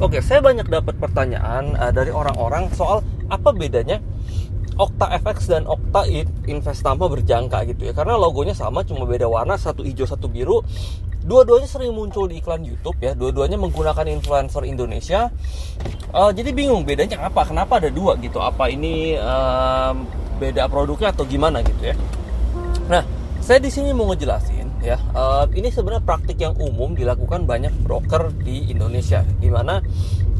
Oke, saya banyak dapat pertanyaan uh, dari orang-orang soal apa bedanya Okta FX dan Okta Investama berjangka gitu ya. Karena logonya sama, cuma beda warna, satu hijau, satu biru. Dua-duanya sering muncul di iklan YouTube ya. Dua-duanya menggunakan influencer Indonesia. Uh, jadi bingung bedanya apa? Kenapa ada dua gitu? Apa ini um, beda produknya atau gimana gitu ya? Nah, saya di sini mau ngejelasin ya. Uh, ini sebenarnya praktik yang umum dilakukan banyak broker di Indonesia di mana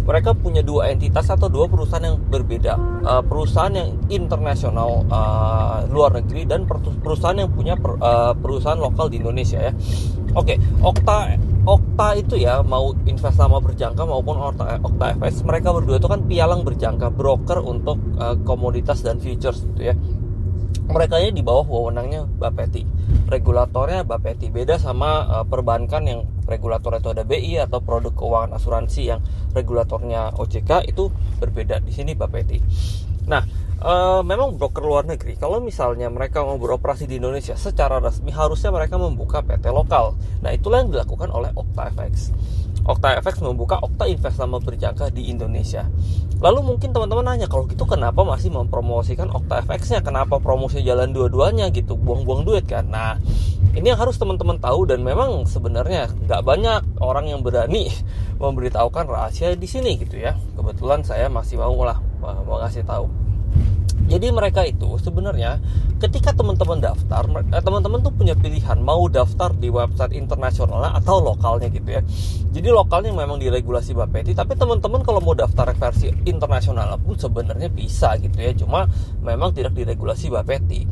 mereka punya dua entitas atau dua perusahaan yang berbeda. Uh, perusahaan yang internasional uh, luar negeri dan perusahaan yang punya per, uh, perusahaan lokal di Indonesia ya. Oke okay, Okta Okta itu ya mau investama berjangka maupun Okta, Okta FS mereka berdua itu kan pialang berjangka broker untuk uh, komoditas dan futures gitu ya mereka ini di bawah wewenangnya Bapeti. Regulatornya Bapeti beda sama uh, perbankan yang regulator itu ada BI atau produk keuangan asuransi yang regulatornya OJK itu berbeda. Di sini Bapeti. Nah, uh, memang broker luar negeri kalau misalnya mereka mau beroperasi di Indonesia secara resmi harusnya mereka membuka PT lokal. Nah, itulah yang dilakukan oleh OktaFX. OktaFX membuka Okta Investama berjangka di Indonesia. Lalu mungkin teman-teman nanya kalau gitu kenapa masih mempromosikan OktaFX-nya? Kenapa promosi jalan dua-duanya gitu? Buang-buang duit kan? Nah, ini yang harus teman-teman tahu dan memang sebenarnya nggak banyak orang yang berani memberitahukan rahasia di sini gitu ya. Kebetulan saya masih mau lah mau ngasih tahu. Jadi mereka itu sebenarnya ketika teman-teman daftar, eh, teman-teman tuh punya pilihan mau daftar di website internasional atau lokalnya gitu ya. Jadi lokalnya memang diregulasi Bapeti, tapi teman-teman kalau mau daftar versi internasional pun sebenarnya bisa gitu ya. Cuma memang tidak diregulasi Bapeti.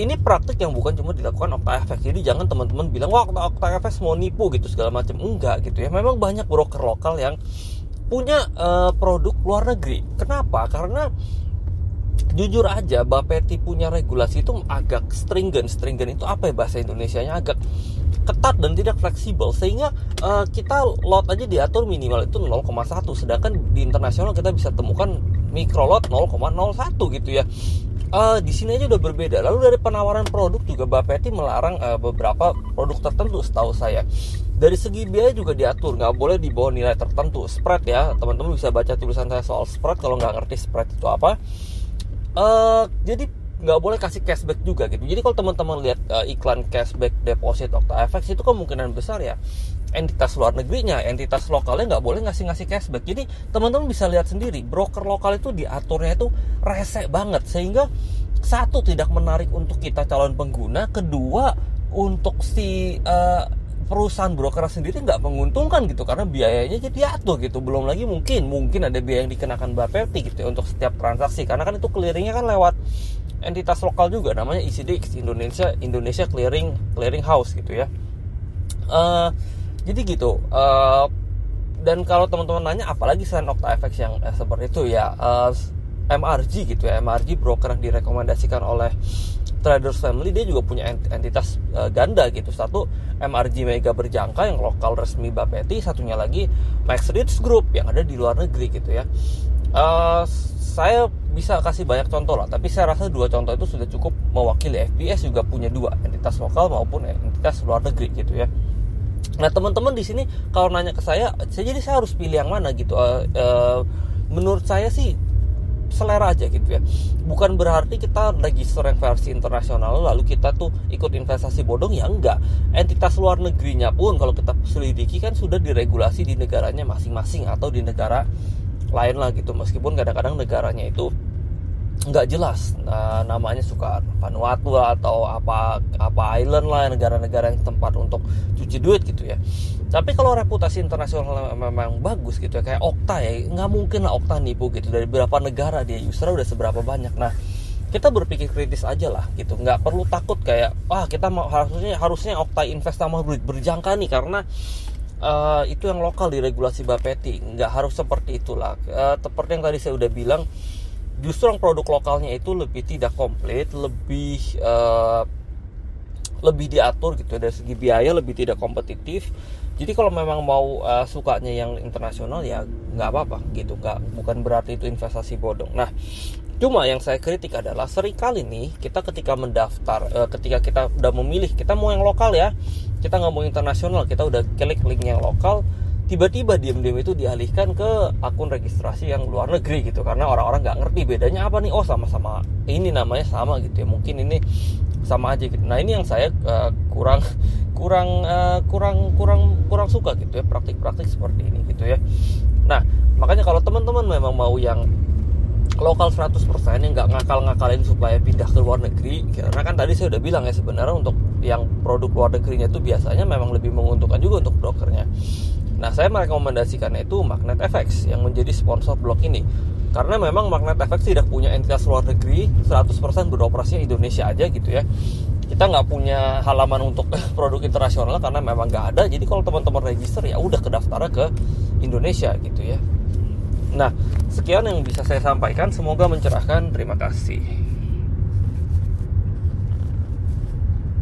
Ini praktik yang bukan cuma dilakukan OktaFX. Jadi jangan teman-teman bilang wah OktaFX mau nipu gitu segala macam. Enggak gitu ya. Memang banyak broker lokal yang punya uh, produk luar negeri. Kenapa? Karena jujur aja Bapeti punya regulasi itu agak stringent. Stringent itu apa ya bahasa Indonesia nya agak ketat dan tidak fleksibel. Sehingga uh, kita lot aja diatur minimal itu 0,1 sedangkan di internasional kita bisa temukan micro lot 0,01 gitu ya. Uh, di sini aja udah berbeda. Lalu dari penawaran produk juga Bapeti melarang uh, beberapa produk tertentu setahu saya. Dari segi biaya juga diatur. Nggak boleh di bawah nilai tertentu. Spread ya. Teman-teman bisa baca tulisan saya soal spread. Kalau nggak ngerti spread itu apa uh, jadi nggak boleh kasih cashback juga gitu. Jadi kalau teman-teman lihat uh, iklan cashback deposit FX itu kemungkinan besar ya entitas luar negerinya, entitas lokalnya nggak boleh ngasih-ngasih cashback. Jadi teman-teman bisa lihat sendiri, broker lokal itu diaturnya itu rese banget sehingga satu tidak menarik untuk kita calon pengguna, kedua untuk si uh, perusahaan broker sendiri nggak menguntungkan gitu karena biayanya jadi atur gitu. Belum lagi mungkin mungkin ada biaya yang dikenakan Bapepti gitu ya untuk setiap transaksi. Karena kan itu clearingnya kan lewat entitas lokal juga namanya ECDX Indonesia Indonesia Clearing Clearing House gitu ya. Uh, jadi gitu uh, dan kalau teman-teman nanya apalagi selain OktaFX yang eh, seperti itu ya uh, MRG gitu ya MRG broker yang direkomendasikan oleh Traders Family dia juga punya entitas uh, ganda gitu. Satu MRG Mega berjangka yang lokal resmi Bapeti satunya lagi Max Rich Group yang ada di luar negeri gitu ya. Uh, saya bisa kasih banyak contoh lah tapi saya rasa dua contoh itu sudah cukup mewakili FBS juga punya dua entitas lokal maupun entitas luar negeri gitu ya. Nah teman-teman di sini kalau nanya ke saya saya jadi saya harus pilih yang mana gitu. Uh, uh, menurut saya sih selera aja gitu ya. Bukan berarti kita register yang versi internasional lalu kita tuh ikut investasi bodong ya enggak. Entitas luar negerinya pun kalau kita selidiki kan sudah diregulasi di negaranya masing-masing atau di negara lain lah gitu. Meskipun kadang-kadang negaranya itu nggak jelas nah, namanya suka Vanuatu atau apa apa island lah negara-negara yang tempat untuk cuci duit gitu ya. Tapi kalau reputasi internasional memang bagus gitu ya kayak Okta ya nggak mungkin lah Okta nipu gitu. Dari beberapa negara dia user udah seberapa banyak. Nah kita berpikir kritis aja lah gitu. Nggak perlu takut kayak wah kita mau harusnya harusnya Okta invest sama berjangka nih karena uh, itu yang lokal diregulasi Bapeti. Nggak harus seperti itulah. Uh, seperti yang tadi saya udah bilang justru yang produk lokalnya itu lebih tidak komplit, lebih uh, lebih diatur gitu dari segi biaya lebih tidak kompetitif. Jadi kalau memang mau uh, sukanya yang internasional ya nggak apa-apa gitu, nggak bukan berarti itu investasi bodong. Nah, cuma yang saya kritik adalah sering kali nih kita ketika mendaftar, uh, ketika kita udah memilih kita mau yang lokal ya, kita nggak mau internasional, kita udah klik link yang lokal, tiba-tiba diem-diem itu dialihkan ke akun registrasi yang luar negeri gitu karena orang-orang nggak ngerti bedanya apa nih. Oh sama-sama ini namanya sama gitu ya mungkin ini sama aja gitu. Nah ini yang saya uh, kurang kurang uh, kurang kurang kurang suka gitu ya praktik-praktik seperti ini gitu ya. Nah makanya kalau teman-teman memang mau yang lokal 100% yang nggak ngakal-ngakalin supaya pindah ke luar negeri karena kan tadi saya udah bilang ya sebenarnya untuk yang produk luar negerinya itu biasanya memang lebih menguntungkan juga untuk brokernya Nah, saya merekomendasikan itu Magnet FX yang menjadi sponsor blog ini. Karena memang Magnet FX tidak punya entitas luar negeri, 100% beroperasi Indonesia aja gitu ya. Kita nggak punya halaman untuk produk internasional karena memang nggak ada. Jadi kalau teman-teman register ya udah kedaftar ke Indonesia gitu ya. Nah, sekian yang bisa saya sampaikan. Semoga mencerahkan. Terima kasih.